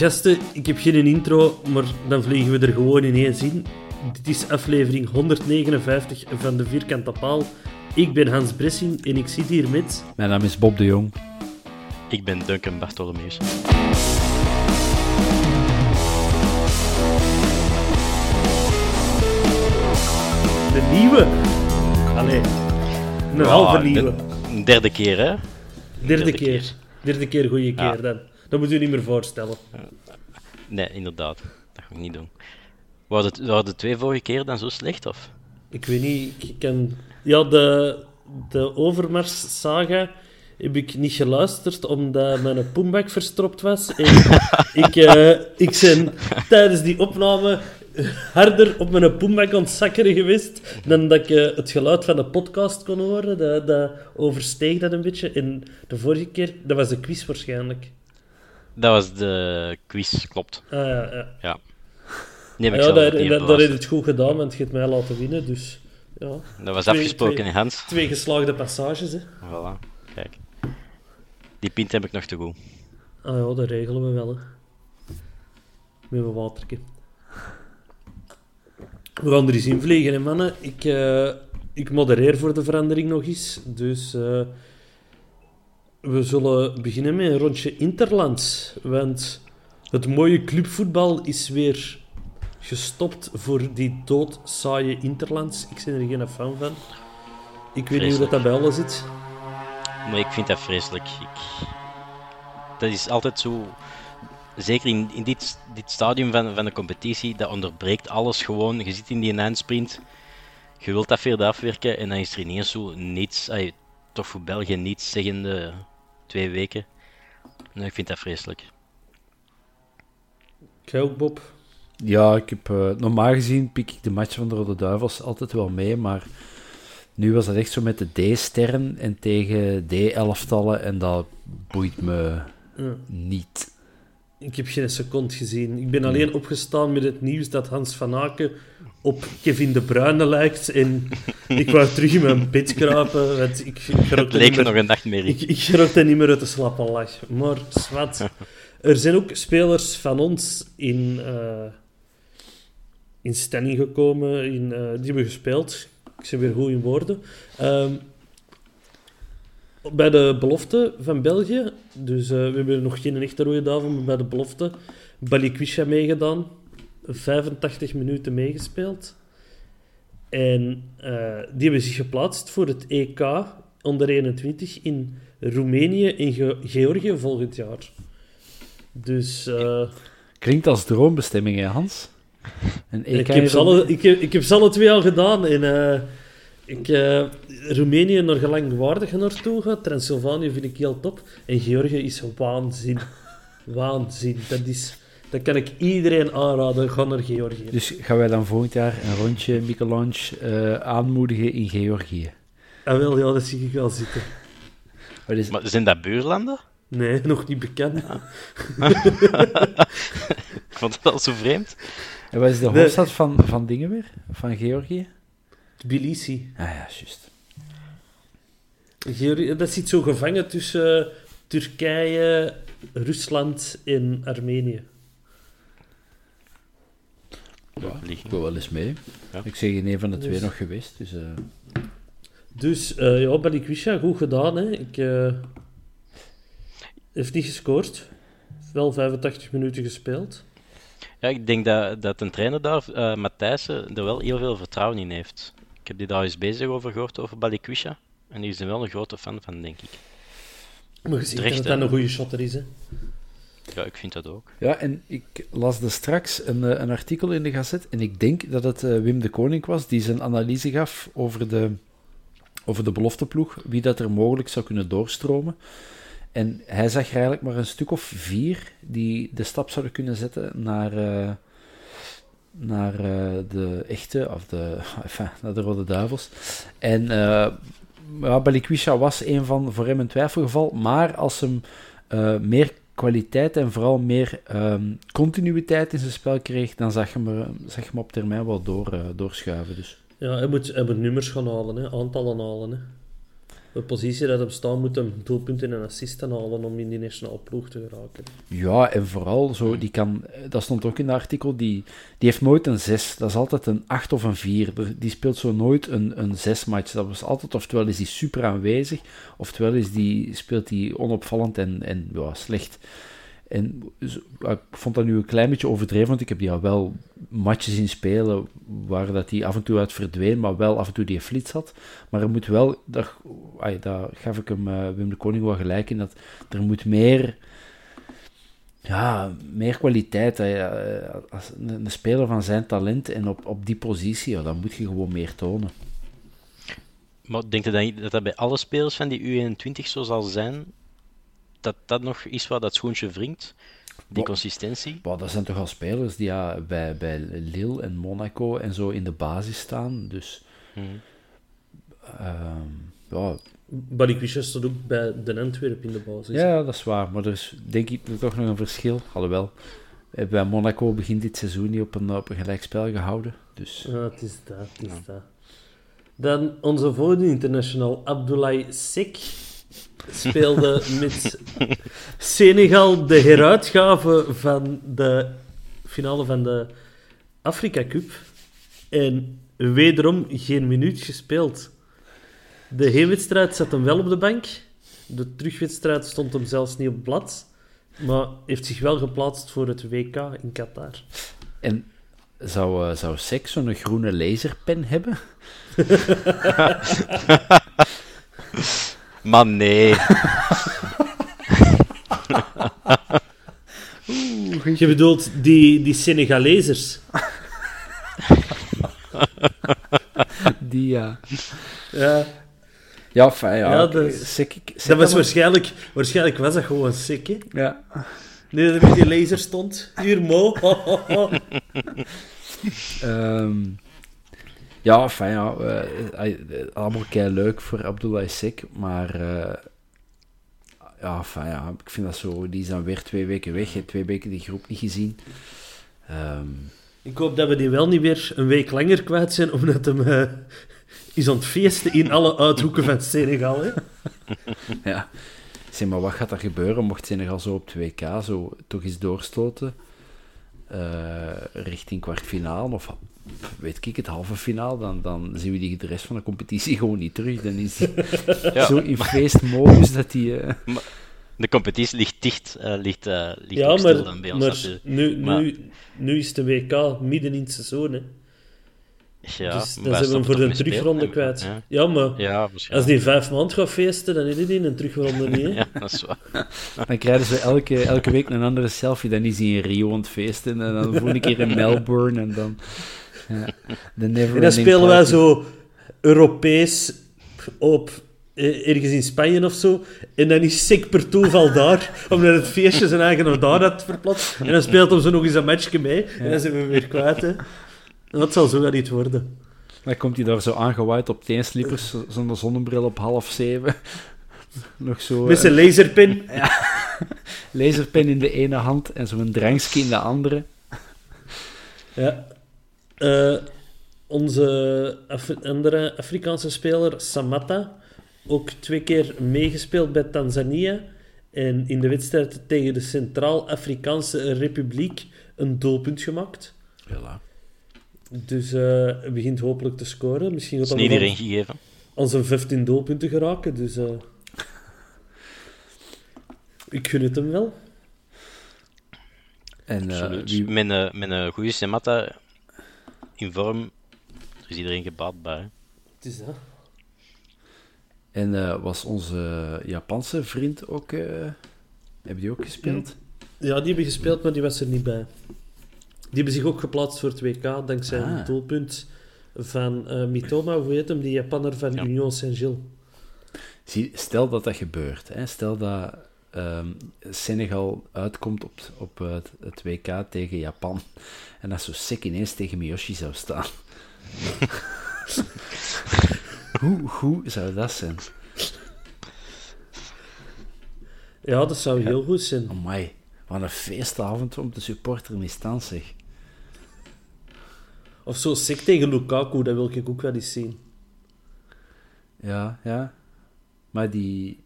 Gasten, ik heb geen intro, maar dan vliegen we er gewoon ineens in. Dit is aflevering 159 van de Vierkante Paal. Ik ben Hans Bressing en ik zit hier met... Mijn naam is Bob de Jong. Ik ben Duncan Bartholomeus. De nieuwe. Allee, een halve nieuwe. Een derde keer, hè? Derde derde keer. keer. Derde keer goede keer Ja. dan. Dat moet u niet meer voorstellen. Nee, inderdaad. Dat ga ik niet doen. Waren het, waren de twee vorige keer dan zo slecht, of? Ik weet niet, ik kan... Ja, de, de Overmars-saga heb ik niet geluisterd, omdat mijn poembak verstropt was. En ik, eh, ik ben tijdens die opname harder op mijn poembak aan het zakkeren geweest dan dat ik eh, het geluid van de podcast kon horen. Dat, dat oversteeg dat een beetje. En de vorige keer, dat was de quiz waarschijnlijk. Dat was de quiz, klopt. Ah, ja, ja. Ik ja dat, dat, dat heeft het goed gedaan, want je hebt mij laten winnen. Dus ja, Dat was Twee- afgesproken, twee- hè, Hans? twee geslaagde passages. Hè. Voilà, kijk. Die pint heb ik nog te goed. Ah ja, dat regelen we wel. Hè. Met een watertje. We gaan er eens in vliegen, hè, mannen. Ik, eh, ik modereer voor de verandering nog eens. Dus eh, we zullen beginnen met een rondje Interlands. Want het mooie clubvoetbal is weer gestopt voor die doodsaaie Interlands. Ik ben er geen fan van. Ik weet niet hoe dat, dat bij alles zit. Maar ik vind dat vreselijk. Ik... Dat is altijd zo... Zeker in, in dit, dit stadium van, van de competitie, dat onderbreekt alles gewoon. Je zit in die eindsprint, je wilt dat verder afwerken en dan is er ineens zo niets, ay, toch voor België niets zeggende twee weken. Nou, ik vind dat vreselijk. Jij ook, Bob? Ja, ik heb, eh, normaal gezien pik ik de match van de Rode Duivels altijd wel mee, maar nu was dat echt zo met de D-sterren en tegen D-elftallen en dat boeit me Ja. niet. Ik heb geen seconde gezien. Ik ben alleen opgestaan met het nieuws dat Hans van Aken op Kevin De Bruyne lijkt. En ik wou terug in mijn bed kruipen. Want ik, ik Het leek me meer, nog een nachtmerrie. ik, ik gerokte niet meer uit de slappe lach. Maar zwart. Er zijn ook spelers van ons in, eh, in stelling gekomen. In, eh, die hebben gespeeld. Ik zeg weer goed in woorden. Ehm, bij de belofte van België, dus eh, we hebben nog geen echte rode duivel, maar bij de belofte, Balikwisha meegedaan, 85 minuten meegespeeld. En eh, die hebben zich geplaatst voor het EK onder 21 in Roemenië en Ge- Georgië volgend jaar. Dus eh, Klinkt als droombestemming, hè, Hans? En ik, heb ze alle, ik, heb, ik heb ze alle twee al gedaan. En, eh, ik, eh, Roemenië nog gelangwaardig naartoe gaat. Transylvanië vind ik heel top. En Georgië is waanzin. Waanzin. Dat, is, dat kan ik iedereen aanraden. Ga naar Georgië. Dus gaan wij dan volgend jaar een rondje Michelange eh aanmoedigen in Georgië? Ah, wel, ja, dat zie ik wel zitten. Wat is... Maar zijn dat buurlanden? Nee, nog niet bekend. Ik vond het al zo vreemd. En wat is de Nee. hoofdstad van, van dingen weer? Van Georgië? Tbilisi. Ah ja, juist. Georgië, dat zit zo gevangen tussen eh, Turkije, Rusland en Armenië. Ja, ik wil wel eens mee. Ja. Ik zeg in een van de twee Dus- nog geweest. Dus, eh, Dus eh ja, Balikwisha, goed gedaan. Hè. Ik eh heeft niet gescoord. Wel 85 minuten gespeeld. Ja, ik denk dat, dat een trainer daar, eh Matthijssen, er wel heel veel vertrouwen in heeft. Ik heb die daar eens bezig over gehoord, over Balikwisha. En die is er wel een grote fan van, denk ik. Maar je ziet Terecht, dat hè. dat een goede shotter is. Hè. Ja, ik vind dat ook. Ja, en ik las er straks een, eh, een artikel in de Gazet. En ik denk dat het eh, Wim de Koning was die zijn analyse gaf over de, over de belofteploeg. Wie dat er mogelijk zou kunnen doorstromen. En hij zag er eigenlijk maar een stuk of vier die de stap zouden kunnen zetten naar, eh, naar de echte, of de, enfin, naar de Rode Duivels. En ja, Balikwisha was een van voor hem een twijfelgeval. Maar als hem meer kwaliteit en vooral meer ehm, continuïteit in zijn spel kreeg, dan zag je er- zag je hem op termijn wel door, eh, doorschuiven. Dus. Ja, hij moet, hij nummers gaan halen, hè. aantallen halen. Hè. De positie dat hem staan moet hem doelpunten en assisten halen om in die nationale ploeg te geraken. Ja, en vooral zo, die kan, dat stond ook in het artikel, die, die heeft nooit een 6. Dat is altijd een 8 of een 4. Die speelt zo nooit een, een 6 match. Dat was altijd, oftewel is die super aanwezig, oftewel is die, speelt die onopvallend en, en ja, slecht. En ik vond dat nu een klein beetje overdreven, want ik heb die al wel matches zien spelen waar dat die af en toe uit verdween, maar wel af en toe die flits had. Maar er moet wel, daar, daar gaf ik hem eh, Wim de Koning wel gelijk in, dat er moet meer ja, meer kwaliteit. Ja, eh, Als een, speler van zijn talent en op, op die positie, dan moet je gewoon meer tonen. Maar denk je dat dat bij alle spelers van die U21 zo zal zijn? Dat dat nog is waar dat schoentje wringt? Die Wat- consistentie? Maar dat zijn toch al spelers die ja, bij, bij Lille en Monaco en zo in de basis staan. Dus Mhm. ehm, ja, Balikwisha staat ook bij de Antwerp in de basis. ja, dat is waar. Maar er is denk ik toch nog een verschil. Alhoewel, eh, bij Monaco begint dit seizoen niet op een, op een gelijkspel gehouden. Dus Ja, het is dat, het is dat. Dan onze volgende international, Abdoulaye Sek, speelde met Senegal de heruitgave van de finale van de Afrika Cup. En wederom geen minuut gespeeld. De heenwedstrijd zat hem wel op de bank. De terugwedstrijd stond hem zelfs niet op het blad. Maar heeft zich wel geplaatst voor het WK in Qatar. En zou, eh, zou Sex zo'n groene laserpen hebben? Maar nee. Je bedoelt die, die Senegalezers. Die, ja. Ja, Ja, fijn, ja. Ja, dat dat was waarschijnlijk... Waarschijnlijk was dat gewoon sick, hè? Ja. Nee, dat er met die laser stond. Hier, Mo. Ehm, ja, fijn, ja. eh, eh, allemaal kei leuk voor Abdullah Sek, maar... eh, ja, fijn, ja. Ik vind dat zo... Die is dan weer twee weken weg. Twee weken die groep niet gezien. Ehm, Ik hoop dat we die wel niet weer een week langer kwijt zijn, omdat hem eh, is aan het feesten in alle uithoeken van Senegal, hè? ja. Zeg maar, wat gaat er gebeuren mocht Senegal zo op 2K zo toch eens doorstoten? eh, richting kwartfinale of weet ik het, halve finale, dan, dan zien we die de rest van de competitie gewoon niet terug. Dan is die Ja, zo in feestmodus dat die... eh, De competitie ligt dicht, eh, ligt, eh ligt Ja, ook stil dan bij ons maar natuurlijk. nu, Maar- nu, nu is de WK midden in het seizoen, hè? Ja, dus dan zijn we hem voor de terugronde en- kwijt. Ja, Ja, maar ja als die vijf maanden gaat feesten, dan is hij in een terugronde niet, hè? Ja, dat is waar. Dan krijgen ze elke, elke week een andere selfie. Dan is hij in Rio aan het feesten. En dan de volgende keer in Melbourne. En dan... En dan spelen wij zo Europees op eh, ergens in Spanje of zo. En dan is Sik per toeval daar, omdat het feestje zijn eigen daar had verplaatst. En dan speelt hem zo nog eens een matchje mee. En dan zijn we weer kwijt, hè. Dat zal zo wel niet worden. Dan komt hij daar zo aangewaaid op teenslippers. zo- Zonder zonnebril op half zeven. Nog zo... Met eh, zijn laserpin. laserpen in de ene hand en zo'n drankje in de andere. Ja. Eh, onze Af- andere Afrikaanse speler, Samatta, ook twee keer meegespeeld bij Tanzania. En in de wedstrijd tegen de Centraal-Afrikaanse Republiek een doelpunt gemaakt. Voilà. Dus eh, hij begint hopelijk te scoren. Misschien gaat is niet iedereen gegeven. aan zijn 15 doelpunten geraken. Dus eh, ik gun het hem wel. En eh, Absoluut. wie, Met, een, met een goede Sematta in vorm, er is iedereen gebaat bij. hè. Het is dat. en eh, was onze Japanse vriend ook... eh, hebben die ook gespeeld? Ja, die hebben gespeeld, maar die was er niet bij. Die hebben zich ook geplaatst voor het WK, dankzij Ah. een doelpunt van eh, Mitoma, hoe heet hem, die Japanner van Ja. Union Saint-Gilles. Stel dat dat gebeurt. Hè? Stel dat ehm, Senegal uitkomt op, op het, het WK tegen Japan. En dat zo sick ineens tegen Miyoshi zou staan. hoe, hoe zou dat zijn? Ja, dat zou heel goed zijn. Amai, wat een feestavond om te supporteren is dan zeg. Of zo sick tegen Lukaku, dat wil ik ook wel eens zien. Ja, ja. Maar die...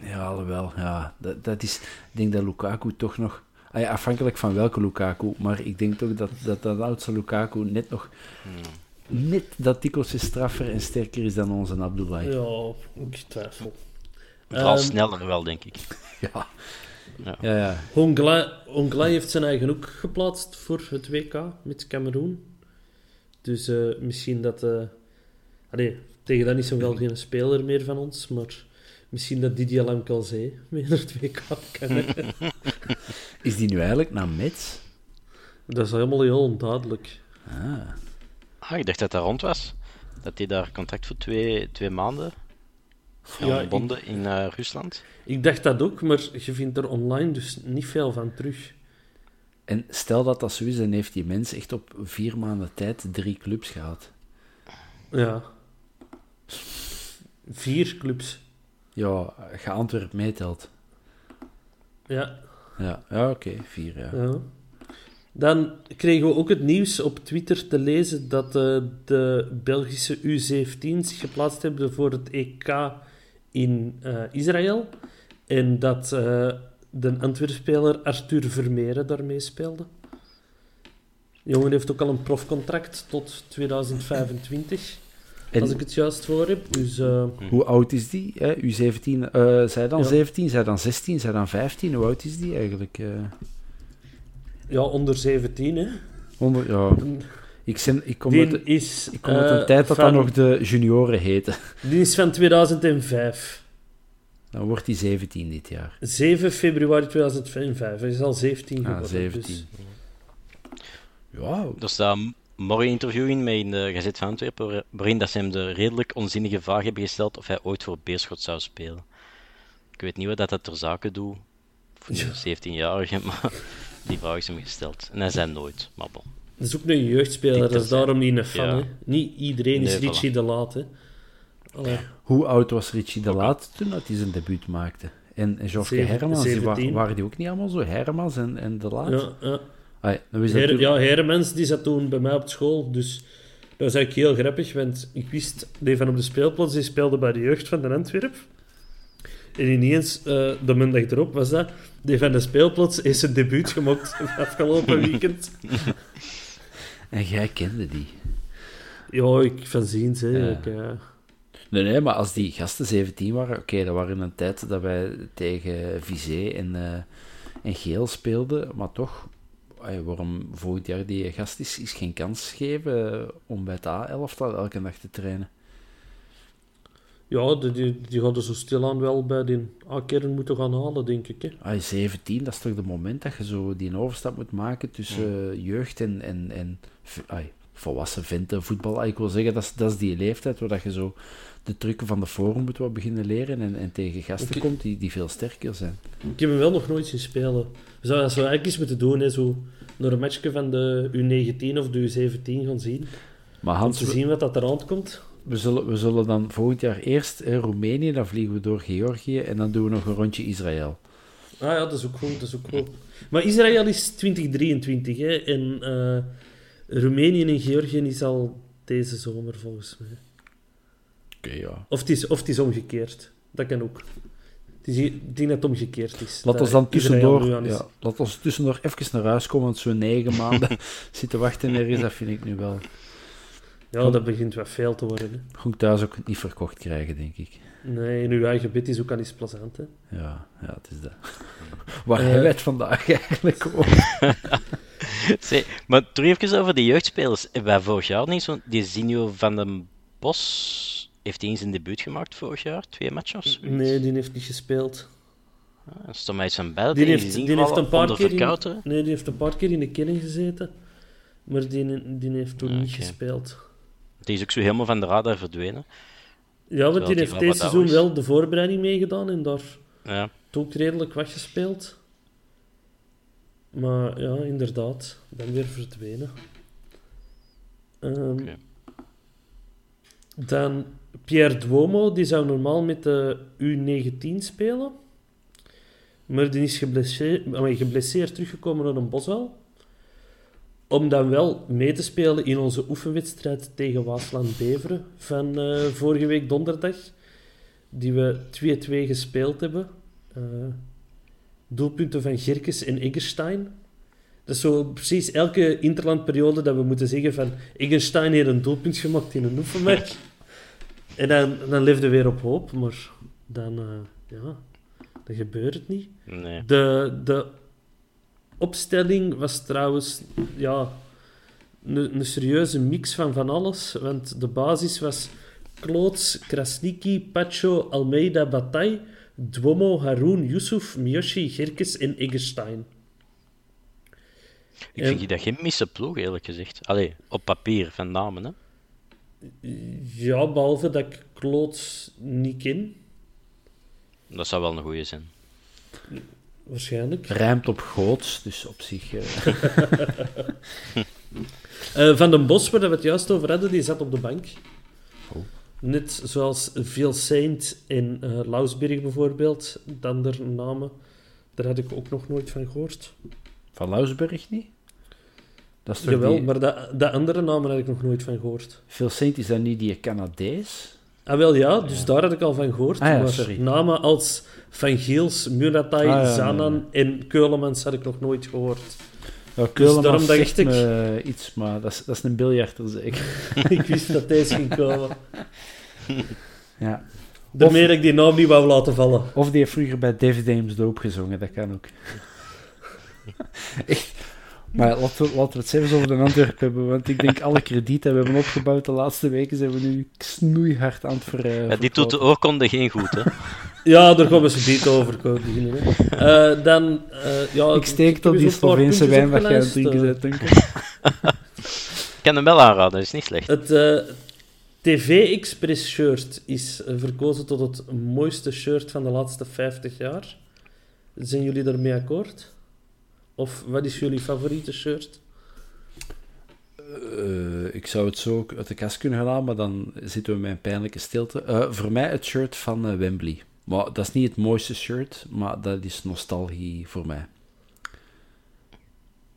Ja, alhoewel, ja. Dat, dat is... Ik denk dat Lukaku toch nog... Ah ja, afhankelijk van welke Lukaku. Maar ik denk toch dat dat, dat oudste Lukaku net nog... Net dat tikkeltje straffer en sterker is dan onze Abdoulaye. Ja, ik twijfel. Vooral Ehm, sneller wel, denk ik. Ja. Ja. Ja, ja. Hongla, Hongla heeft zijn eigen ook geplaatst voor het WK met Cameroen. Dus eh, misschien dat... eh allee, tegen dat is wel geen speler meer van ons, maar misschien dat Didier Lamkelzee mee naar het WK kan. Is die nu eigenlijk naar Metz? dat is helemaal heel onduidelijk. Ah. Ah, ik dacht dat dat rond was. Dat hij daar contact voor twee, twee maanden Ja, in eh, Rusland. Ik dacht dat ook, maar je vindt er online dus niet veel van terug. En stel dat dat zo is, dan heeft die mens echt op vier maanden tijd drie clubs gehad. Ja. Vier clubs. Ja, ga Antwerp meetelt. Ja. Ja, ja oké, vier, ja. ja. Dan kregen we ook het nieuws op Twitter te lezen dat eh, de Belgische U17 zich geplaatst hebben voor het EK in eh, Israël. En dat eh, de Antwerp-speler Arthur Vermeeren daarmee speelde. De jongen heeft ook al een profcontract tot 2025, En als ik het juist voor heb. Dus eh, hoe oud is die? Hè? U17, eh zij dan Ja. 17, zij dan 16, zij dan 15? Hoe oud is die eigenlijk? eh? ja, onder 17, hè. Onder, ja. Ik, zin, ik kom uit, Die is, ik kom uit een tijd dat van, dat nog de junioren heette. Die is van 2005. Dan wordt hij 17 dit jaar. 7 februari 2005. Hij is al 17 Ah, geworden. 17. Dus. Ja, staat een morgen interview in met in de Gazet van Antwerpen, waar- waarin dat ze hem de redelijk onzinnige vraag hebben gesteld of hij ooit voor Beerschot zou spelen. Ik weet niet wat dat, dat ter zake doet voor een 17-jarige, maar die vraag is hem gesteld. En hij zei nooit, maar bon. Dat is ook een jeugdspeler, dat is daarom niet een fan. Ja. Niet iedereen is Nee, Richie de Laat. Hè. Allee. hoe oud was Richie de Laat toen dat hij zijn debuut maakte? En, en Geoffrey Zeven- Hermans, die wa- 17. waren die ook niet allemaal zo? Hermans en, en de Laat? Ja, ja. Ai, ja, Heremans die zat toen bij mij op school, dus dat was eigenlijk heel grappig, want ik wist, die van op de speelplaats, die speelde bij de jeugd van de Antwerp. En ineens, eh, de maandag erop was dat, die van de speelplaats is zijn debuut gemaakt afgelopen weekend. En jij kende die. Ja, ik van ziens, hè. Ja. Ik, eh, Nee, nee, maar als die gasten 17 waren, oké, dat waren een tijd dat wij tegen Vizé en, eh, en Geel speelden, maar toch, ay, waarom volgend jaar die gast is, is geen kans geven eh, om bij het A-elftal elke dag te trainen. ja, die, die, die hadden zo stilaan wel bij die A-kern moeten gaan halen, denk ik. Hè. Ay, 17, dat is toch het moment dat je zo die overstap moet maken tussen jeugd en, en, en ay, volwassen venten, voetbal. Ay, ik wil zeggen, dat is, dat is die leeftijd waar dat je zo de trucken van de forum moet wat beginnen leren en, en tegen gasten komt die, die veel sterker zijn. Ik heb hem wel nog nooit zien spelen. We zouden dat zo eigenlijk eens moeten doen, hè, zo naar een matchje van de U19 of de U17 gaan zien. Maar Om Hans, te zien wat dat eraan komt. We zullen, we zullen dan volgend jaar eerst eh, Roemenië, dan vliegen we door Georgië en dan doen we nog een rondje Israël. Ah ja, dat is ook goed. Dat is ook goed. Maar Israël is 2023 hè, en eh, Roemenië en Georgië is al deze zomer volgens mij. Oké, ja. Of het, is, of het is omgekeerd. Dat kan ook. Het is, ik denk dat het omgekeerd is. Laat ons dan tussendoor, is. ja, laat ons tussendoor even naar huis komen, want zo'n negen maanden zitten wachten ergens, dat vind ik nu wel. Ja, dat begint wel veel te worden. Hè. Ik thuis ook niet verkocht krijgen, denk ik. Nee, in uw eigen bed is ook al eens plezant. Hè. Ja, ja het is dat. Waar Eh. hebben het vandaag eigenlijk over? Zee, maar terug even over de jeugdspelers. Wij vorig jaar niet zo'n... Die Zinio van den Bos heeft hij eens een debuut gemaakt vorig jaar? Twee zoiets? Nee, die heeft niet gespeeld. Ah, Er stond mij iets van bij. dat Die heeft, is die heeft ingevallen een paar keer in, nee, die heeft een paar keer in de kenning gezeten. Maar die, die heeft toen Ah, niet gespeeld. Die is ook zo helemaal van de radar verdwenen. Ja, want die die heeft deze seizoen is. wel de voorbereiding meegedaan en daar Ja. ook redelijk wat gespeeld. Maar ja, inderdaad, dan weer verdwenen. Ehm. Dan Pierre Duomo, die zou normaal met de U19 spelen. Maar die is geblesseerd, geblesseerd teruggekomen naar een Boswel. Om dan wel mee te spelen in onze oefenwedstrijd tegen Waasland-Beveren van eh, vorige week donderdag. Die we 2-2 gespeeld hebben. Eh, doelpunten van Gerkes en Eggerstein. Dat is zo precies elke interlandperiode dat we moeten zeggen van Eggerstein heeft een doelpunt gemaakt in een oefenmatch. En dan, dan leefde we weer op hoop, maar dan, eh, ja, dan gebeurt het niet. Nee. De, de opstelling was trouwens ja, een, een serieuze mix van van alles. Want de basis was Kloots, Krasniki, Pacho, Almeida, Bataille, Duomo, Haroun, Yusuf, Miyoshi, Gerkes en Eggerstein. Ik vind dat geen misse ploeg, eerlijk gezegd. Allee, op papier, van namen, hè. Ja, behalve dat ik Kloots niet ken, Dat zou wel een goeie zijn. waarschijnlijk. Rijmt op goots, dus op zich... eh, Eh, van den Bos, waar we het juist over hadden, die zat op de bank. Oh. Net zoals Veel Saint en eh Lausberg bijvoorbeeld, de andere namen. Daar had ik ook nog nooit van gehoord. van Lausberg niet? Dat is Jawel, die... maar de, de andere namen had ik nog nooit van gehoord. Phil Saint, is dat niet die Canadees? Ah, wel ja, dus daar had ik al van gehoord. Ah ja, maar sorry. namen als Van Giels, Muratai, Ah, ja, Zanan en Keulemans had ik nog nooit gehoord. Ja, daarom dacht zegt ik- me iets, maar dat is, dat is een biljarter zeker. ik wist dat deze ging komen. Ja. Daarmee dat ik die naam niet wou laten vallen. Of die heeft vroeger bij Dave Dames Dope gezongen, dat kan ook. Echt. Maar laten we, laten we het zelfs over de Antwerpen hebben, want ik denk alle krediet dat we hebben opgebouwd de laatste weken zijn we nu snoeihard aan het ver, eh, Ja, die doet de oorkonde geen goed, hè. Ja, daar gaan we zo niet over beginnen. Hè. Eh, dan, eh, ja, Ik steek tot die Sloveense puntjes wijn wat jij aan het drinken eh. bent, Duncan. Ik kan hem wel aanraden, dat is niet slecht. Het eh, TV Express shirt is verkozen tot het mooiste shirt van de laatste 50 jaar. Zijn jullie daarmee akkoord? Of wat is jullie favoriete shirt? Eh, ik zou het zo ook uit de kast kunnen halen, maar dan zitten we met een pijnlijke stilte. Eh, voor mij het shirt van Wembley. Maar dat is niet het mooiste shirt, maar dat is nostalgie voor mij.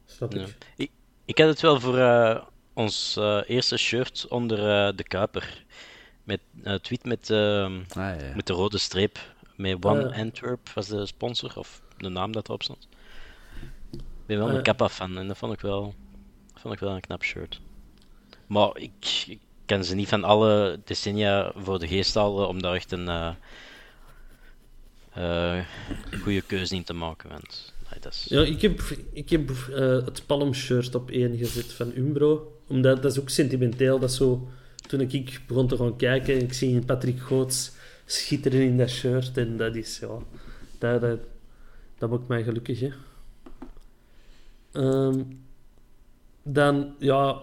Snap Ja. ik. Ik, ik had het wel voor eh, ons eh, eerste shirt onder eh, de Kuiper. Met eh tweet met, ehm, Ah, ja, ja. met de rode streep. Met One Ah. Antwerp was de sponsor, of de naam dat erop stond. Ik ben wel Ah, een. Kappa fan en dat vond ik wel, vond ik wel een knap shirt. Maar ik, ik kan ze niet van alle decennia voor de geest halen om daar echt een goede keuze in te maken. Is... Ja, ik heb, ik heb eh, het Palm shirt op één gezet van Umbro. Omdat dat is ook sentimenteel. Dat zo, toen ik begon te gaan kijken, ik zie Patrick Goots schitteren in dat shirt. En dat is, ja, dat, dat, dat maakt mij gelukkig. Hè. Ehm, dan, ja,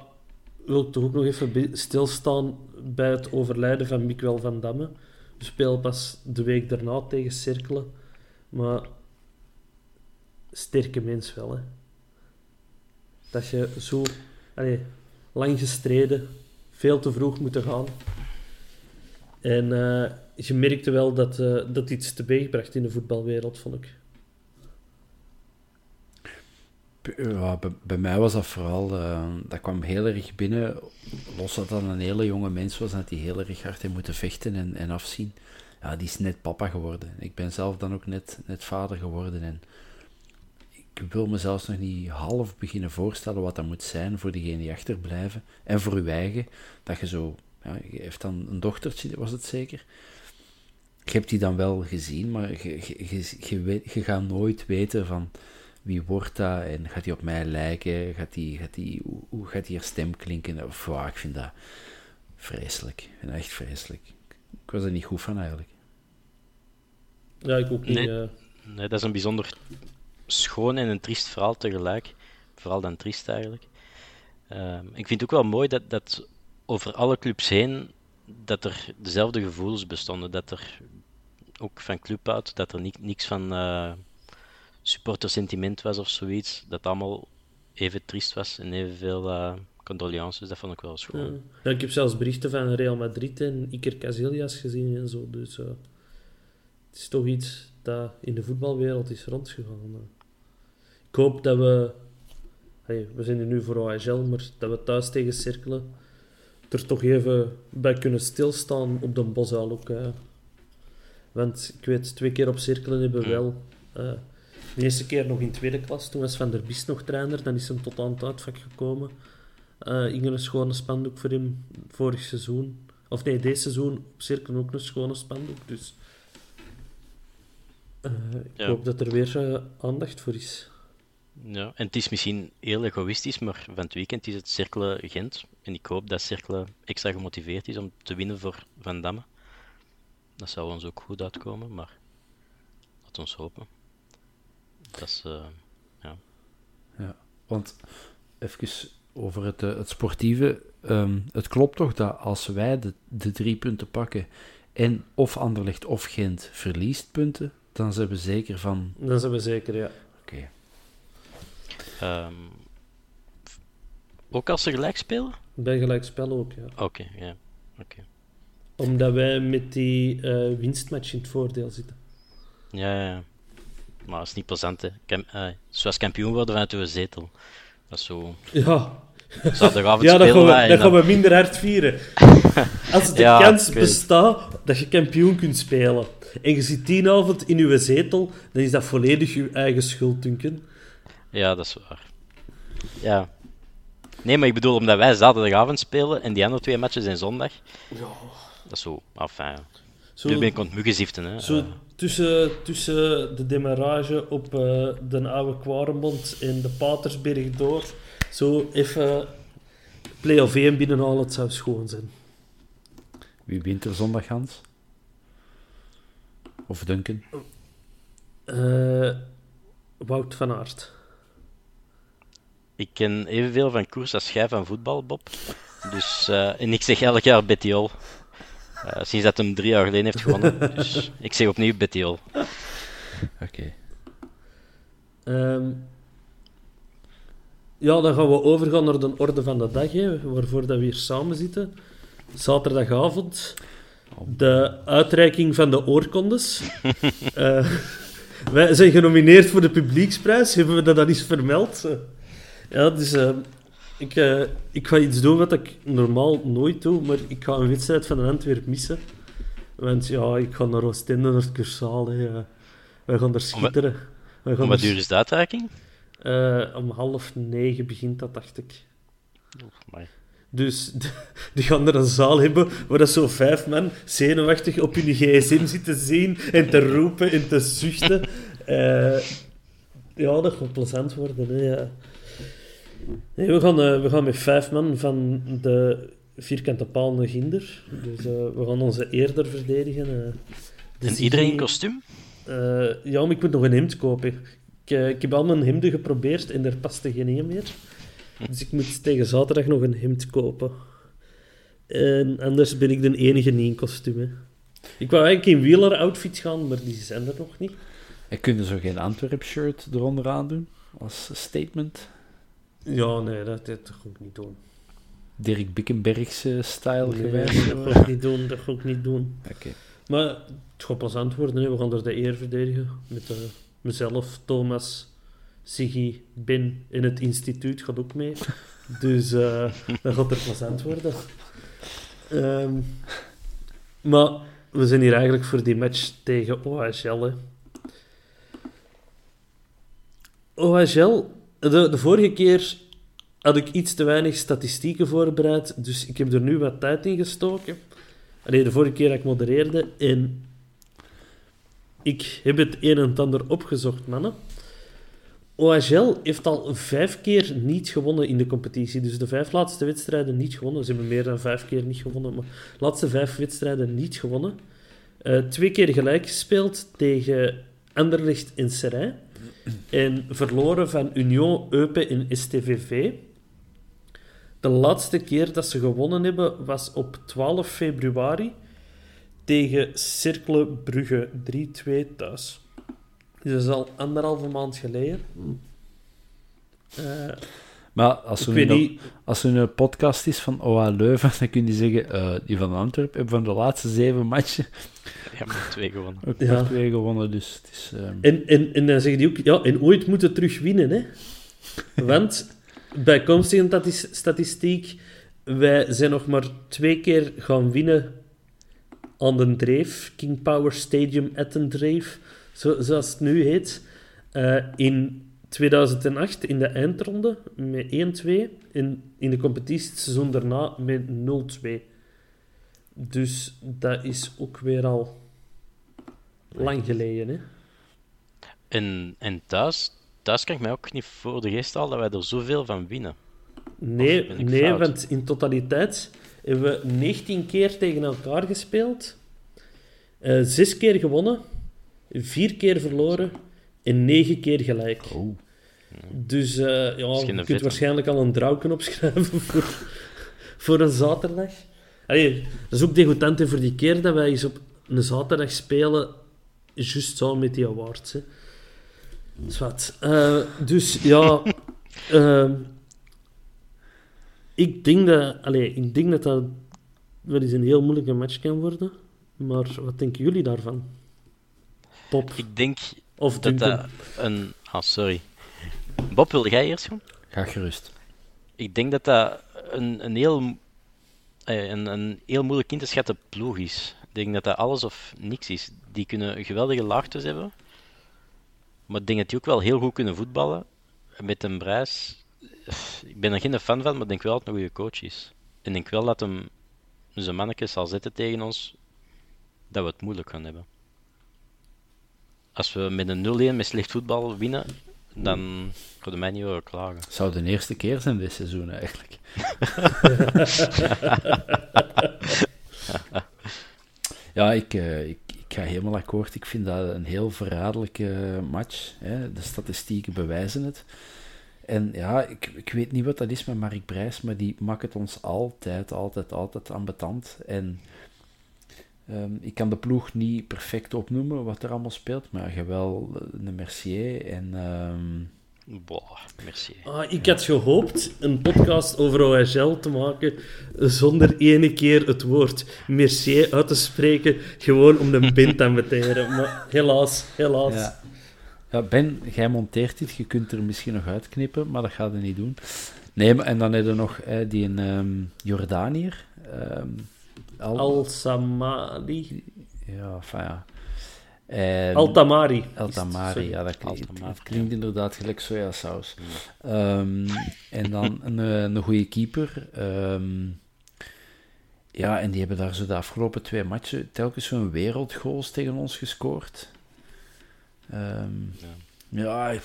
wil ik toch ook nog even stilstaan bij het overlijden van Mikkel van Damme. We spelen pas de week daarna tegen Cerkelen. Maar sterke mens wel, hè. Dat je zo allee, lang gestreden, veel te vroeg moeten gaan. En eh, je merkte wel dat, eh, dat iets teweeg bracht in de voetbalwereld, vond ik. Ja, bij, mij was dat vooral, eh, dat kwam heel erg binnen, los dat dat een hele jonge mens was, dat hij heel erg hard heeft moeten vechten en, en afzien. Ja, die is net papa geworden. Ik ben zelf dan ook net, net vader geworden en ik wil me zelfs nog niet half beginnen voorstellen wat dat moet zijn voor diegenen die achterblijven en voor uw eigen, dat je zo, ja, je heeft dan een dochtertje, was het zeker? Je hebt die dan wel gezien, maar je, je, je gaat nooit weten van wie wordt dat en gaat hij op mij lijken, gaat die, gaat die, hoe, hoe gaat die haar stem klinken? Of, wow, ik vind dat vreselijk, ik vind dat echt vreselijk. Ik was er niet goed van eigenlijk. Ja, ik ook niet. Nee. eh. Nee, dat is een bijzonder schoon en een triest verhaal tegelijk. Vooral dan triest eigenlijk. Ehm, ik vind het ook wel mooi dat, dat over alle clubs heen dat er dezelfde gevoelens bestonden. Dat er ook van club uit, dat er ni niks van eh supportersentiment was of zoiets. Dat allemaal even triest was en evenveel eh condolences. Dat vond ik wel schoon. Ja. Ja, ik heb zelfs berichten van Real Madrid en Iker Casillas gezien en zo. Dus eh, het is toch iets dat in de voetbalwereld is rondgegaan. eh. Ik hoop dat we... hey, we zijn er nu voor OHL, maar dat we thuis tegen Cirkelen er toch even bij kunnen stilstaan op de Bosuil ook. eh. Want ik weet, twee keer op Cirkelen hebben we wel... eh, de eerste keer nog in tweede klas, toen was Van der Biest nog trainer. Dan is hem tot aan het uitvak gekomen. Eh heb een schone spandoek voor hem vorig seizoen. Of nee, deze seizoen op Cirkel ook een schone spandoek. Dus eh, ik Ja. hoop dat er weer eh, aandacht voor is. Ja, en het is misschien heel egoïstisch, maar van het weekend is het Cercle Gent. En ik hoop dat Cercle extra gemotiveerd is om te winnen voor Van Damme. Dat zou ons ook goed uitkomen, maar laat ons hopen. Dat is, eh, ja. Ja, want even over het, eh, het sportieve. ehm, het klopt toch dat als wij de, de drie punten pakken en of Anderlecht of Gent verliest punten, dan zijn we zeker van... Dat zijn we zeker, ja. Oké, Ehm, ook als ze gelijk spelen? Bij gelijk spel ook, ja. Oké, ja. Oké. Omdat wij met die eh, winstmatch in het voordeel zitten. Ja, ja, ja. Maar dat is niet plezant, hè. Kam eh, zoals kampioen worden vanuit uw zetel. Dat is zo... Ja, Zaterdagavond ja dat, gaan spelen we, dat gaan dan- we minder hard vieren. Als de Ja, kans bestaat dat je kampioen kunt spelen en je zit die avond in uw zetel, dan is dat volledig je eigen schuld, Duncan. Ja, dat is waar. Ja. Nee, maar ik bedoel, omdat wij zaterdagavond spelen en die andere twee matches zijn zondag. Dat is zo, enfin. Zo, Nu ben ik aan het muggenziften, hè. zo Eh, tussen, tussen de demarrage op eh, de oude Quaremont en de Patersberg door, zo even play-off 1 binnenhalen, het zou schoon zijn. wie wint er zondag, Hans? Of Duncan? Eh, Wout van Aert. ik ken evenveel van koers als jij van voetbal, Bob. Dus, eh, en ik zeg elk jaar Bettiol. Eh, sinds dat hem drie jaar geleden heeft gewonnen. Dus ik zeg opnieuw Bettiol. Oké. Ehm, ja, dan gaan we overgaan naar de orde van de dag, hè, waarvoor dat we hier samen zitten. Zaterdagavond, de uitreiking van de oorkondes. Eh, wij zijn genomineerd voor de publieksprijs, hebben we dat dan eens vermeld? Ja, dus eh, ik, eh, ik ga iets doen wat ik normaal nooit doe, maar ik ga een wedstrijd van een Antwerp missen. Want ja, ik ga naar Oostende, naar het Cursaal. hè, ja. Wij gaan er schitteren. Wij gaan Om wat er duur is de uitreiking? eh, om half negen begint dat, dacht ik. Maar, Dus die gaan er een zaal hebben waar dat zo vijf man zenuwachtig op hun gsm zitten zien en te roepen en te zuchten. Eh, ja, dat gaat plezant worden. Hè, ja. Nee, we, gaan, eh, we gaan met vijf man van de vierkante paal naar Ginder. Dus eh, we gaan onze eerder verdedigen. Dus en iedereen in kostuum? eh, ja, maar ik moet nog een hemd kopen. Ik, ik heb al mijn hemden geprobeerd en er paste geen een meer. Dus ik moet tegen zaterdag nog een hemd kopen. En anders ben ik de enige niet in kostuum. hè. Ik wou eigenlijk in wieler-outfit gaan, maar die zijn er nog niet. En kunnen zo geen Antwerp-shirt eronder aan doen? Als statement? Ja, nee, dat, dat ga ik niet doen. Dirk Bickenbergse style Nee, gewijs? dat ga ik niet doen, dat ga ik niet doen. Oké. Maar het gaat plezant worden. Hè. We gaan er de eer verdedigen. Met eh, mezelf, Thomas, Siggy, Ben in het instituut gaat ook mee. Dus uh, dat gaat er plezant worden. Um, maar we zijn hier eigenlijk voor die match tegen OHL. Hè. OHL, de, de vorige keer had ik iets te weinig statistieken voorbereid, dus ik heb er nu wat tijd in gestoken. Allee, de vorige keer dat ik modereerde. En ik heb het een en ander opgezocht, mannen. OHL heeft al vijf keer niet gewonnen in de competitie. Dus de vijf laatste wedstrijden niet gewonnen. Ze hebben meer dan vijf keer niet gewonnen, maar de laatste vijf wedstrijden niet gewonnen. Uh, twee keer gelijk gespeeld tegen Anderlecht en Serij. En verloren van Union, Eupen en STVV. De laatste keer dat ze gewonnen hebben was op 12 februari tegen Cercle Brugge 3-2 thuis. Dus dat is al anderhalve maand geleden. Uh, maar als er, niet... als er een podcast is van OA Leuven, dan kun je zeggen, uh, die van Antwerpen hebben van de laatste zeven matchen... Ja, maar twee gewonnen. Ook ja. twee gewonnen, dus het is... Um... En, en, en dan zeggen die ook, ja, en ooit moeten terug winnen, hè. Want bijkomstige statistiek, wij zijn nog maar twee keer gaan winnen aan de Dreef, King Power Stadium at the Dreef, zo, zoals het nu heet. Uh, in 2008 in de eindronde met 1-2, in, in de competitie het seizoen daarna met 0-2. Dus dat is ook weer al lang geleden. Hè? En, en thuis, thuis kan ik mij ook niet voor de geest halen dat wij er zoveel van winnen. Nee, nee want in totaliteit hebben we 19 keer tegen elkaar gespeeld, uh, 6 keer gewonnen, 4 keer verloren en 9 keer gelijk. Oh. Dus uh, ja, je kunt waarschijnlijk al een drauken opschrijven voor, voor een zaterdag. Allee, dat is ook degoutant voor die keer dat wij eens op een zaterdag spelen, juist zo met die awards. Hè. Zwat. Uh, dus ja, uh, ik, denk dat, allee, ik denk dat dat wel eens een heel moeilijke match kan worden. Maar wat denken jullie daarvan? Pop. Ik denk of dat dat een... Ah, sorry. Bob, wil jij eerst gaan? Ga gerust. Ik denk dat dat een, een, heel, eh, een, een heel moeilijk in te schatten ploeg is. Ik denk dat dat alles of niks is. Die kunnen geweldige laagtes hebben. Maar ik denk dat die ook wel heel goed kunnen voetballen. Met een Brijs. Ik ben er geen fan van, maar ik denk wel dat het een goede coach is. En ik denk wel dat hem zijn mannetjes zal zetten tegen ons. Dat we het moeilijk gaan hebben. Als we met een 0-1 met slecht voetbal winnen, dan kunnen mij niet klagen. Het zou de eerste keer zijn dit seizoen eigenlijk. ja, ik, uh, ik, ik, ga helemaal akkoord. Ik vind dat een heel verraderlijke match. Hè. De statistieken bewijzen het. En ja, ik, ik weet niet wat dat is met Mark Brijs, maar die maakt het ons altijd, altijd, altijd ambetant. En um, ik kan de ploeg niet perfect opnoemen wat er allemaal speelt, maar je wel een Mercier en... Um... Boah, Mercier. Ah, ik had gehoopt een podcast over OHL te maken zonder ene keer het woord Mercier uit te spreken, gewoon om de bind te meteren. Maar helaas, helaas. Ja. Ja, Ben, jij monteert dit, je kunt er misschien nog uitknippen, maar dat gaat er niet doen. Nee, maar, en dan heb je nog eh, die een um, Jordaniër. Um, Al, Al-Samari. Ja, enfin ja. En, Altamari. Altamari, ja, dat klinkt, dat klinkt inderdaad gelijk sojasaus. Ja. Um, en dan een, eh, een goede keeper. Um, ja, en die hebben daar zo de afgelopen twee matchen telkens zo'n wereldgoals tegen ons gescoord. Um, ja. ja,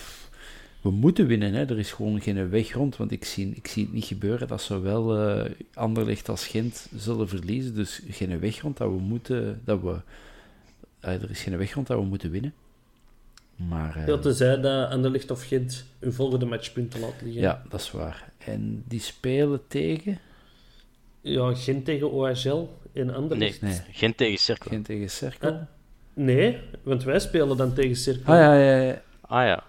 we moeten winnen. Hè. Er is gewoon geen weg rond. Want ik zie, ik zie het niet gebeuren dat zowel uh, Anderlecht als Gent zullen verliezen. Dus geen weg rond dat we moeten. Dat we, uh, er is geen weg rond dat we moeten winnen. Maar, uh, ja, tenzij dat Anderlecht of Gent hun volgende matchpunten laten liggen. Ja, dat is waar. En die spelen tegen. Ja, Gent tegen OHL in Anderlecht. Nee, nee. Gent tegen Cirkel. Gent tegen Cirkel. Nee, want wij spelen dan tegen Cirkel. Ah ja, ja, ja. Ah ja.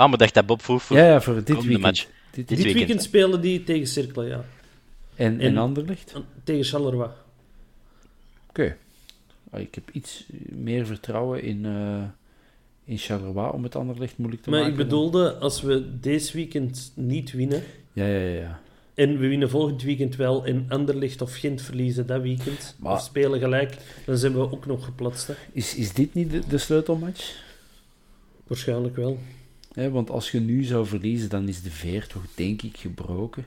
Ah, maar dacht dat Bob vroeg voor Ja, ja, voor dit weekend. Match. Dit, dit, dit weekend, spelen die tegen Cirkel, ja. En, en, Anderlecht? Tegen Charleroi. Oké. Okay. Ah, ik heb iets meer vertrouwen in, uh, in Charleroi om het Anderlecht moeilijk te Maar maken. ik bedoelde, als we deze weekend niet winnen, Ja, ja, ja. ja. en we winnen volgend weekend wel, en Anderlecht of Gent verliezen dat weekend, Maar- of spelen gelijk, dan zijn we ook nog geplaatst. Hè? Is, is dit niet de, de sleutelmatch? Waarschijnlijk wel. Hè, want als je nu zou verliezen, dan is de veer toch denk ik gebroken.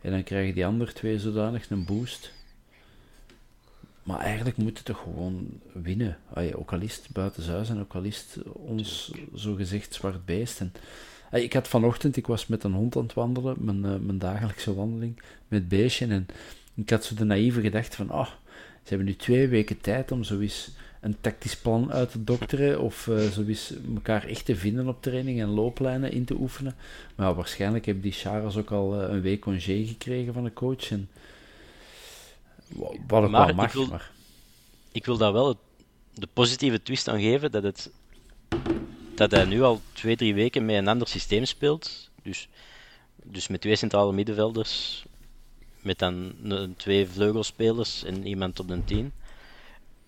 En dan krijgen die andere twee zodanig een boost. Maar eigenlijk moet het toch gewoon winnen. Allee, ook al is het buitenshuis en ook al is het ons zogezegd zwart beest. En, allee, ik had vanochtend, ik was met een hond aan het wandelen, mijn, eh, mijn dagelijkse wandeling, met beestje. En ik had zo de naïeve gedachte van, ah, ze hebben nu twee weken tijd om zoiets een tactisch plan uit te dokteren of zoiets elkaar echt te vinden op training en looplijnen in te oefenen. Maar ja, waarschijnlijk hebben die Charas ook al eh, een week congé gekregen van de coach. En, wa- wat ook Maar wel ik mag, wil- maar... Ik wil daar wel het- de positieve twist aan geven dat, het, dat hij nu al twee, drie weken met een ander systeem speelt. Dus, dus met twee centrale middenvelders, met dan twee vleugelspelers en iemand op de tien.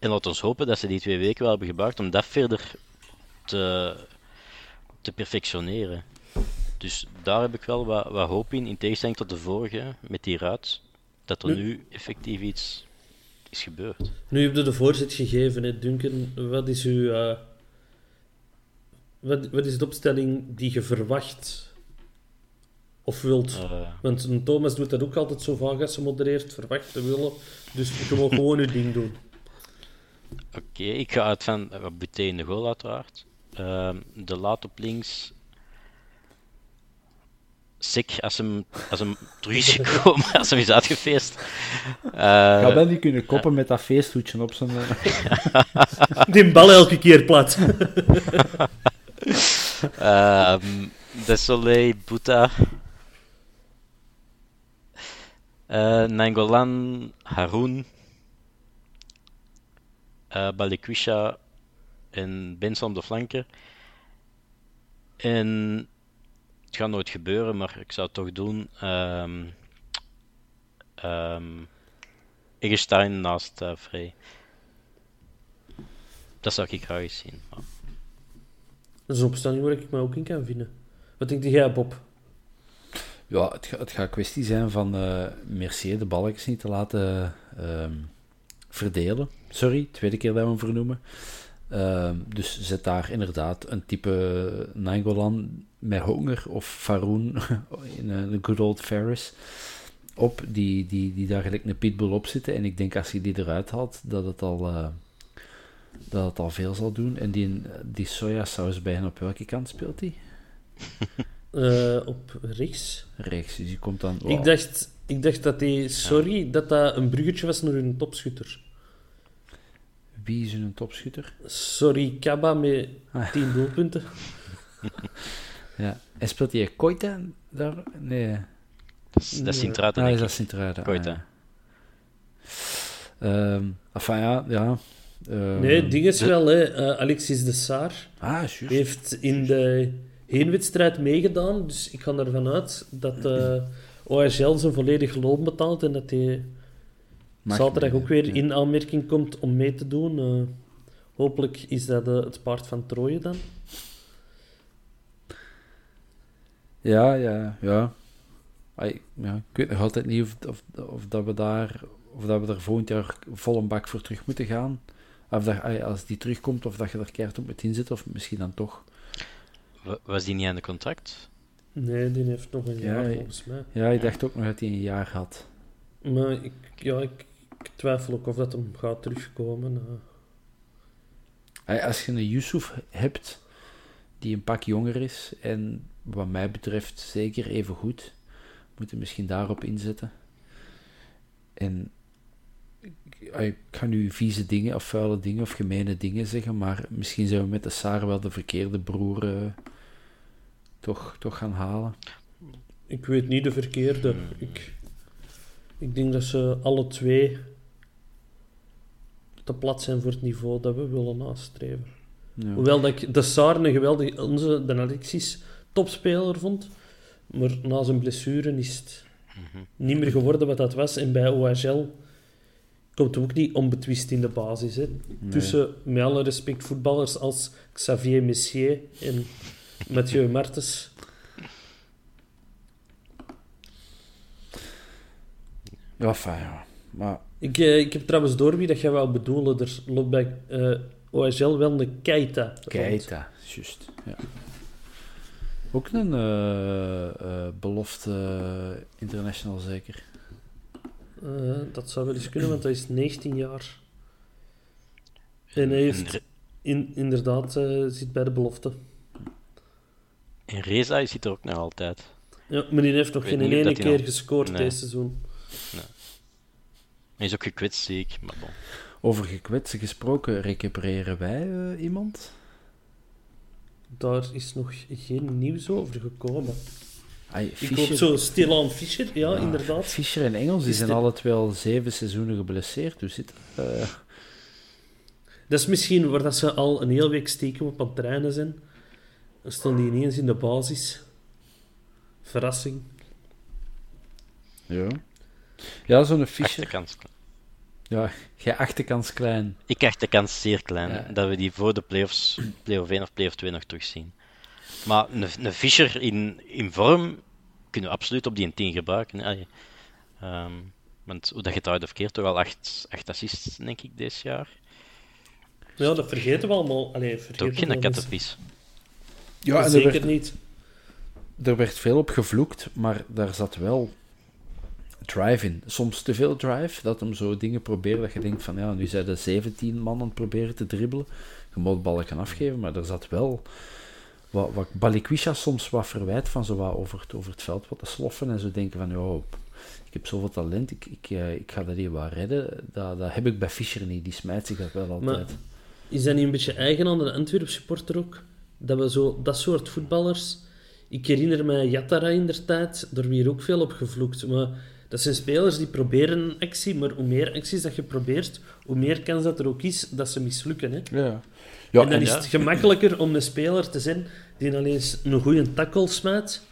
En laat ons hopen dat ze die twee weken wel hebben gebruikt om dat verder te, te perfectioneren. Dus daar heb ik wel wat, wat hoop in, in tegenstelling tot de vorige, met die ruit, dat er Nu- nu effectief iets is gebeurd. Nu heb je de voorzet gegeven, hè, Duncan. Wat is uw... eh, wat, wat is de opstelling die je verwacht of wilt? Eh, Want Thomas doet dat ook altijd zo vaak als ze modereert, verwachten, willen. Dus je mag gewoon je ding doen. Oké, ik ga uit van uh, Buté in de goal uiteraard. Ehm, de laat op links. Sick als hem, als hem terug is gekomen, als hem is uitgefeest. Eh, Ga wel niet kunnen koppen met dat feesthoedje op zijn... eh, Die bal elke keer plat. ehm, Desolé, Buta. Eh Nangolan, Haroun. Eh Balikwisha en Benson op de flanken. En het gaat nooit gebeuren, maar ik zou het toch doen. Ehm ehm Eggestein naast Frey. Dat zou ik graag eens zien. maar- Dat is een opstelling waar ik me ook in kan vinden. Wat denkt jij, Bob? Ja, het, ga- het gaat kwestie zijn van eh Mercier de balkjes niet te laten ehm, verdelen. Sorry, tweede keer dat we hem vernoemen. Ehm, dus zet daar inderdaad een type Nangolan met honger of Faroon in een een good old Ferris op, die, die, die daar gelijk een pitbull op zitten. En ik denk als je die eruit haalt, dat het al, eh, dat het al veel zal doen. En die, die sojasaus bij hen op welke kant speelt die? Eh, op rechts. Rechts, dus die komt dan... Ik, dacht, ik dacht dat die... Sorry, dat dat een bruggetje was naar hun topschutter. Wie is een topschutter? Sorry, Kaba met Ah. 10 doelpunten. Ja. En speelt hij Koita daar? Nee. Dat is, dat is Sint-Truiden, Ah, denk is ik. dat Sint-Truiden? Ah, Koita. ja. Ehm, enfin, ja, ja. Ehm, Nee, ding is wel, hè. eh, Alexis de Saar Ah, heeft in de heenwedstrijd meegedaan. Dus ik ga ervan uit dat eh OHL zijn volledig loon betaalt en dat hij zaterdag mee, ook weer ja. in aanmerking komt om mee te doen. Eh, hopelijk is dat eh, het paard van Troje dan. Ja, ja, ja. Ja. Ik weet nog altijd niet of, of, of, dat we daar, of dat we er volgend jaar vol een bak voor terug moeten gaan. Of dat, als die terugkomt, of dat je er keihard op moet inzetten, of misschien dan toch. Wa- Was die niet aan de contract? Nee, die heeft nog een Ja, jaar ja. volgens mij. Ja, ik dacht ook nog dat hij een jaar had. Maar ik, ja, ik, ik twijfel ook of dat hem gaat terugkomen. eh. Als je een Yusuf hebt die een pak jonger is en wat mij betreft zeker even goed, moet je misschien daarop inzetten. En ik- ga nu vieze dingen of vuile dingen of gemene dingen zeggen, maar misschien zijn we met de Saar wel de verkeerde broer eh, toch, toch gaan halen. Ik weet niet de verkeerde. Ik, ik denk dat ze alle twee te plat zijn voor het niveau dat we willen nastreven. Ja. Hoewel dat ik de Saar een geweldige, onze, de Alexis, topspeler vond. Maar na zijn blessure is het niet meer geworden wat dat was. En bij OHL komt ook niet onbetwist in de basis. Hè. Tussen, met alle respect, voetballers als Xavier Messier en Mathieu Martens. Ja, fijn, ja. Maar Ik, eh, ik heb trouwens door wie dat jij wou bedoelen. Er loopt bij eh OHL wel een Keita. Keita, juist. Ja. Ook een eh, belofte international zeker. Eh, dat zou wel eens kunnen, want hij is 19 jaar. En hij heeft in, inderdaad eh, zit bij de belofte. en Reza is er ook nog altijd. Ja, maar die heeft nog geen ene keer nog- gescoord Nee. deze seizoen. Hij is ook gekwetst, zie ik. Maar bon. Over gekwetsen gesproken, recupereren wij eh, iemand? Daar is nog geen nieuws over gekomen. Ai, Ik hoop zo stilaan Fischer, ja, Ja, inderdaad. Fischer en Engels die Is zijn de- alle twee al zeven seizoenen geblesseerd. Hoe zit? Eh, Dat is misschien waar dat ze al een hele week stiekem op aan het trainen zijn. Dan stonden die ineens in de basis. Verrassing. ja. Ja, zo'n Fischer. Achterkans. Ja, jij acht de kans klein. Ik acht de kans zeer klein Ja. dat we die voor de playoffs, play-off 1 of play-off 2 nog terugzien. Maar een, een Fischer in, in vorm kunnen we absoluut op die 10 gebruiken. Allee. Ehm, want hoe dat je het uit of keert, toch al 8 assists, denk ik, dit jaar. Ja, dat vergeten we allemaal. Allee, vergeten ook geen kattenpies. Ja, en er Zeker werd, niet. er werd veel op gevloekt, maar daar zat wel drive in. Soms te veel drive, dat hem zo dingen probeert dat je denkt van ja, nu zijn er 17 man aan het proberen te dribbelen. Je moet ballen gaan afgeven, maar er zat wel wat, wat Balikwisha soms wat verwijt van zo wat over het, over het veld wat te sloffen en zo denken van ja, ik heb zoveel talent, ik, ik, eh, ik ga dat hier wel redden. Dat, dat heb ik bij Fischer niet, die smijt zich dat wel altijd. Is dat niet een beetje eigen aan de Antwerp supporter ook? Dat we zo, dat soort voetballers... Ik herinner mij Yattara in der tijd, door wie er ook veel op gevloekt. Maar dat zijn spelers die proberen een actie, maar hoe meer acties dat je probeert, hoe meer kans dat er ook is dat ze mislukken. Hè? Ja. Ja, en dan en is ja. het gemakkelijker om een speler te zijn die alleen eens een goede tackle smijt.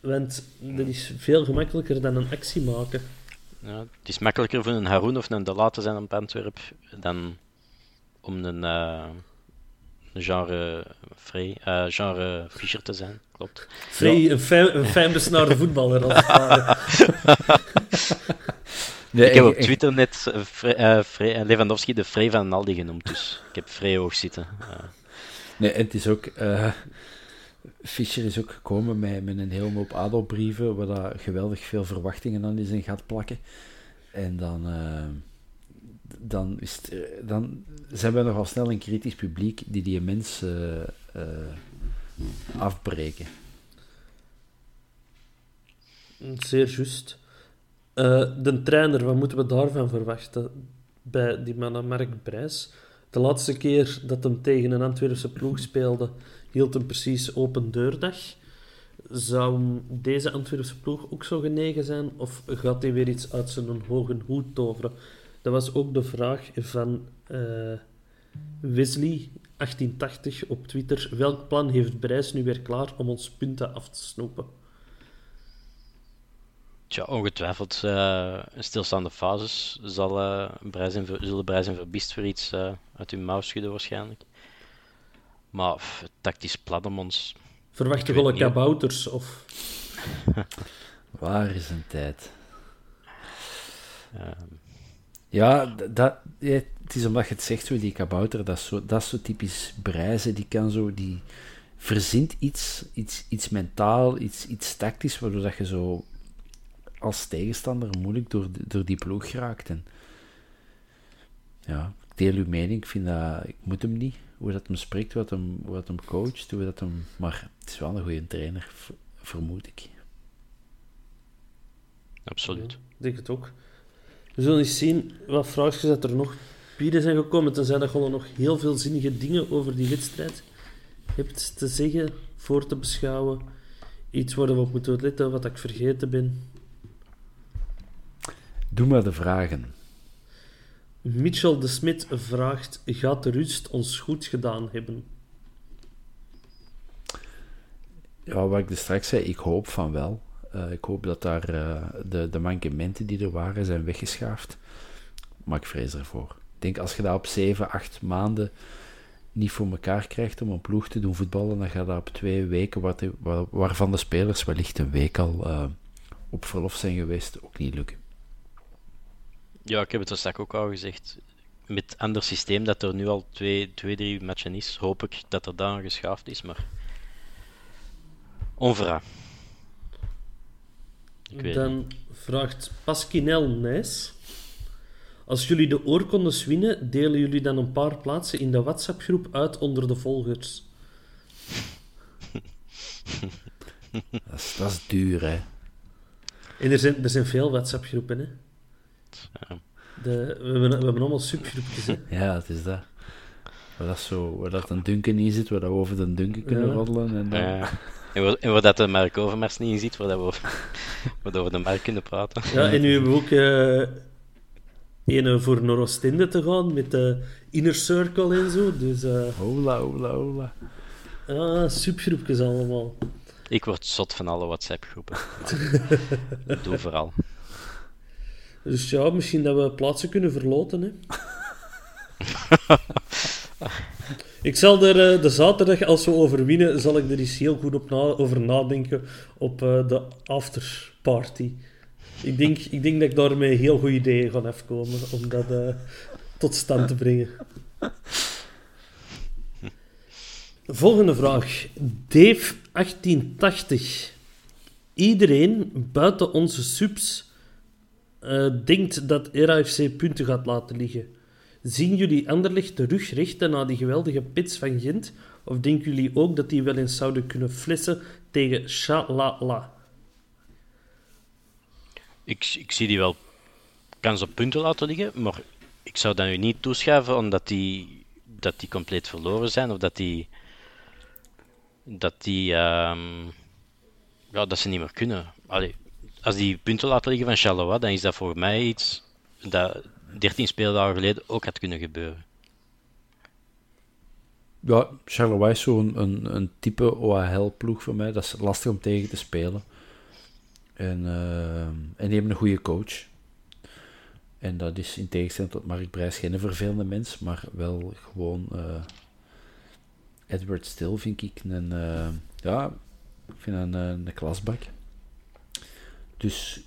Want dat is veel gemakkelijker dan een actie maken. Ja, het is makkelijker voor een Haroon of een De te zijn op Antwerp dan om een, eh, een genre, Frey, eh, genre Fischer te zijn. Klopt. Vrij, een, fijn, een fijn besnaarde voetballer als. Nee, ik heb op Twitter net eh, Fre- eh, Frey- eh, Lewandowski de Frey van Naldi genoemd, dus ik heb Frey hoog zitten. Eh, Nee, en het is ook... eh, Fischer is ook gekomen met, met een hele hoop adelbrieven, waar daar geweldig veel verwachtingen aan is en gaat plakken. En dan, eh, dan, is het, eh, dan zijn we nogal snel een kritisch publiek die die mensen eh, eh, afbreken. Zeer juist. Eh, de trainer, wat moeten we daarvan verwachten? Bij die man Mark Brijs. De laatste keer dat hem tegen een Antwerpse ploeg speelde, hield hem precies open deurdag. Zou deze Antwerpse ploeg ook zo genegen zijn? Of gaat hij weer iets uit zijn hoge hoed toveren? Dat was ook de vraag van eh, Wesley, 1880, op Twitter. Welk plan heeft Brijs nu weer klaar om ons punten af te snoepen? Tja, ongetwijfeld eh, stilstaande fases zal, eh Brijs en zullen Brijs en Verbiest voor iets eh, uit hun mouw schudden waarschijnlijk. Maar pff, tactisch plan om ons... Verwacht Ik je weet wel niet. kabouters? Of... Waar is een tijd? eh, Ja, dat, het is omdat je het zegt, zo, die kabouter, dat is zo, dat is zo typisch Breizen, die kan zo, die verzint iets, iets, iets mentaal, iets, iets tactisch, waardoor dat je zo als tegenstander moeilijk door, door die ploeg geraakt. En ja, ik deel uw mening, ik vind dat, ik moet hem niet, hoe dat hem spreekt, hoe dat hem, hoe dat hem coacht, hoe dat hem, maar het is wel een goede trainer, vermoed ik. absoluut. Ik denk het ook. We zullen eens zien wat vraagjes dat er nog bieden zijn gekomen. Tenzij dat gewoon nog heel veel zinnige dingen over die wedstrijd hebt te zeggen, voor te beschouwen. Iets waar we op moeten letten, wat ik vergeten ben. Doe maar de vragen. Mitchell de Smit vraagt: Gaat de rust ons goed gedaan hebben? Ja, wat ik dus straks zei, ik hoop van wel. Eh, ik hoop dat daar eh, de, de mankementen die er waren zijn weggeschaafd. maar ik vrees ervoor. Ik denk als je dat op 7, 8 maanden niet voor elkaar krijgt om een ploeg te doen voetballen, dan gaat dat op twee weken, wat, waar, waarvan de spelers wellicht een week al uh, op verlof zijn geweest, ook niet lukken. Ja, ik heb het straks ook al gezegd. Met het ander systeem dat er nu al twee, twee drie matchen is, hoop ik dat er dan geschaafd is, maar onvera. Dan vraagt Pasquinel Nijs. Als jullie de oorkondes winnen, delen jullie dan een paar plaatsen in de WhatsApp-groep uit onder de volgers? dat, is, dat is duur, hè. En er zijn, er zijn veel WhatsApp-groepen, hè. De, we, hebben, we hebben allemaal subgroepjes, hè. Ja, het is dat. Waar dat, zo, waar dat een Duncan in zit, waar dat we over de Duncan kunnen ja. roddelen. En, dan... ja. en, waar, en waar dat de Mark Overmars niet in zit, waar, dat we over, waar dat we de Mark kunnen praten. Ja, en nu hebben we ook... Uh, ene voor naar Oostende te gaan met de Inner Circle en zo. Dus, uh... Hola, hola, hola. Ah, subgroepjes allemaal. Ik word zot van alle WhatsApp-groepen. Doe vooral. Dus ja, misschien dat we plaatsen kunnen verloten. Hè? ik zal er uh, de zaterdag, als we overwinnen, zal ik er eens heel goed op na over nadenken op uh, de afterparty. Ik denk, ik denk dat ik daarmee heel goede ideeën ga afkomen om dat uh, tot stand te brengen. Volgende vraag. Dave1880. Iedereen buiten onze subs uh, denkt dat RAFC punten gaat laten liggen. Zien jullie Anderlecht de rug rechten na die geweldige pits van Gent? Of denken jullie ook dat die wel eens zouden kunnen flessen tegen Shalala? Ik, ik zie die wel kans op punten laten liggen, maar ik zou dat nu niet toeschuiven omdat die, dat die compleet verloren zijn of dat die, dat die, um, ja, dat ze niet meer kunnen. Als die punten laten liggen van Charleroi, dan is dat voor mij iets dat 13 speeldagen geleden ook had kunnen gebeuren. Ja, Charleroi is zo'n een, een type OHL-ploeg voor mij. Dat is lastig om tegen te spelen. En, uh, en die hebben een goede coach. En dat is in tegenstelling tot Mark Brijs geen vervelende mens, maar wel gewoon uh, Edward Still vind ik een, uh, ja, ik vind een, een klasbak. Dus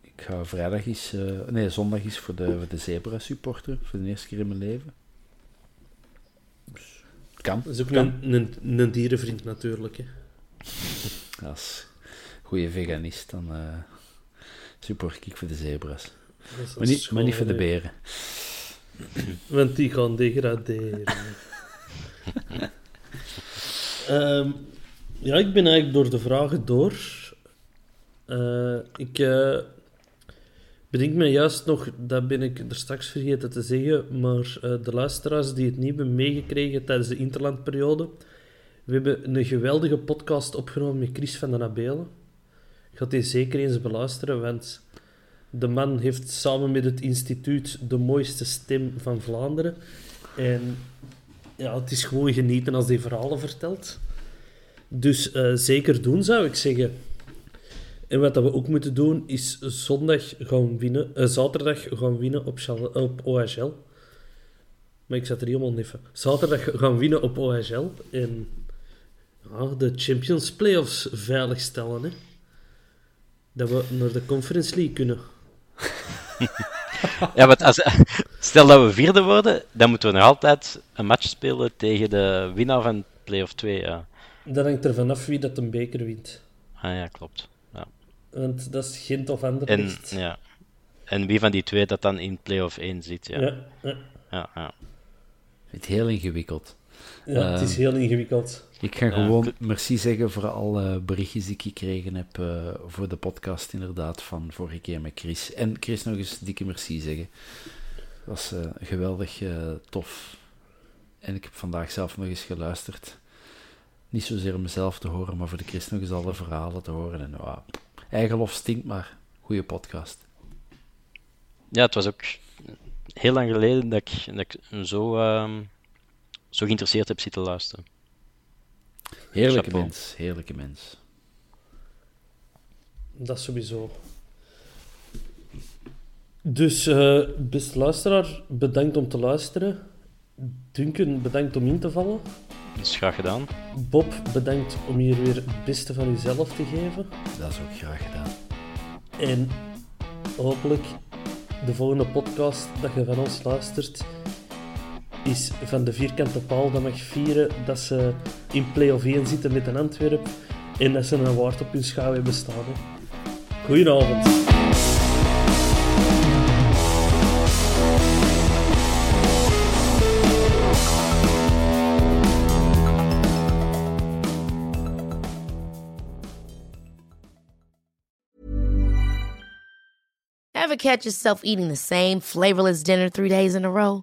ik ga vrijdag eens, nee, zondag eens voor de, voor de Zebra supporter, voor de eerste keer in mijn leven. Dus, kan. Dat is ook kan. Een, een, een, dierenvriend natuurlijk. Hè. Dat is goede veganist, dan uh, support ik voor de zebra's. Maar niet, maar niet voor de beren. Want die gaan degraderen. um, ja, ik ben eigenlijk door de vragen door. Uh, ik uh, bedenk me juist nog, dat ben ik er straks vergeten te zeggen, maar de luisteraars die het niet hebben meegekregen tijdens de interlandperiode, we hebben een geweldige podcast opgenomen met Chris van den Abelen. Ga die zeker eens beluisteren, want de man heeft samen met het instituut de mooiste stem van Vlaanderen. En ja, het is gewoon genieten als hij verhalen vertelt. Dus uh, zeker doen, zou ik zeggen. En wat we ook moeten doen, is zondag gaan winnen, uh, zaterdag gaan winnen op, op OHL. Maar ik zat er helemaal neffen. Zaterdag gaan winnen op OHL. En de Champions Playoffs veiligstellen, hè dat we naar de Conference League kunnen. ja, want als, stel dat we vierde worden, dan moeten we nog altijd een match spelen tegen de winnaar van Play-off 2. Ja. Dat hangt er vanaf wie dat een beker wint. Ah ja, klopt. Ja. Want dat is Gent of Anderlecht. En, ja. en wie van die twee dat dan in Play-off 1 zit. Ja, ja, ja. ja, ja. Het is heel ingewikkeld. Ja, het is heel ingewikkeld. Ik ga gewoon merci zeggen voor alle berichtjes die ik gekregen heb uh, voor de podcast, inderdaad, van vorige keer met Chris. En Chris nog eens dikke merci zeggen. Dat was uh, geweldig uh, tof. En ik heb vandaag zelf nog eens geluisterd. Niet zozeer om mezelf te horen, maar voor de Chris nog eens alle verhalen te horen. En wow, eigen lof stinkt, maar goede podcast. Ja, het was ook heel lang geleden dat ik, dat ik zo, zo geïnteresseerd heb zitten luisteren. Heerlijke Chapeau. mens, heerlijke mens. Dat sowieso. Dus, eh beste luisteraar, bedankt om te luisteren. Duncan, bedankt om in te vallen. Dat is graag gedaan. Bob, bedankt om hier weer het beste van jezelf te geven. Dat is ook graag gedaan. En hopelijk de volgende podcast dat je van ons luistert is van de vierkante paal dat mag vieren dat ze in play-off 1 zitten met een Antwerp en dat ze een award op hun schouw hebben staan. Goedenavond. Ever catch yourself eating the same flavorless dinner three days in a row?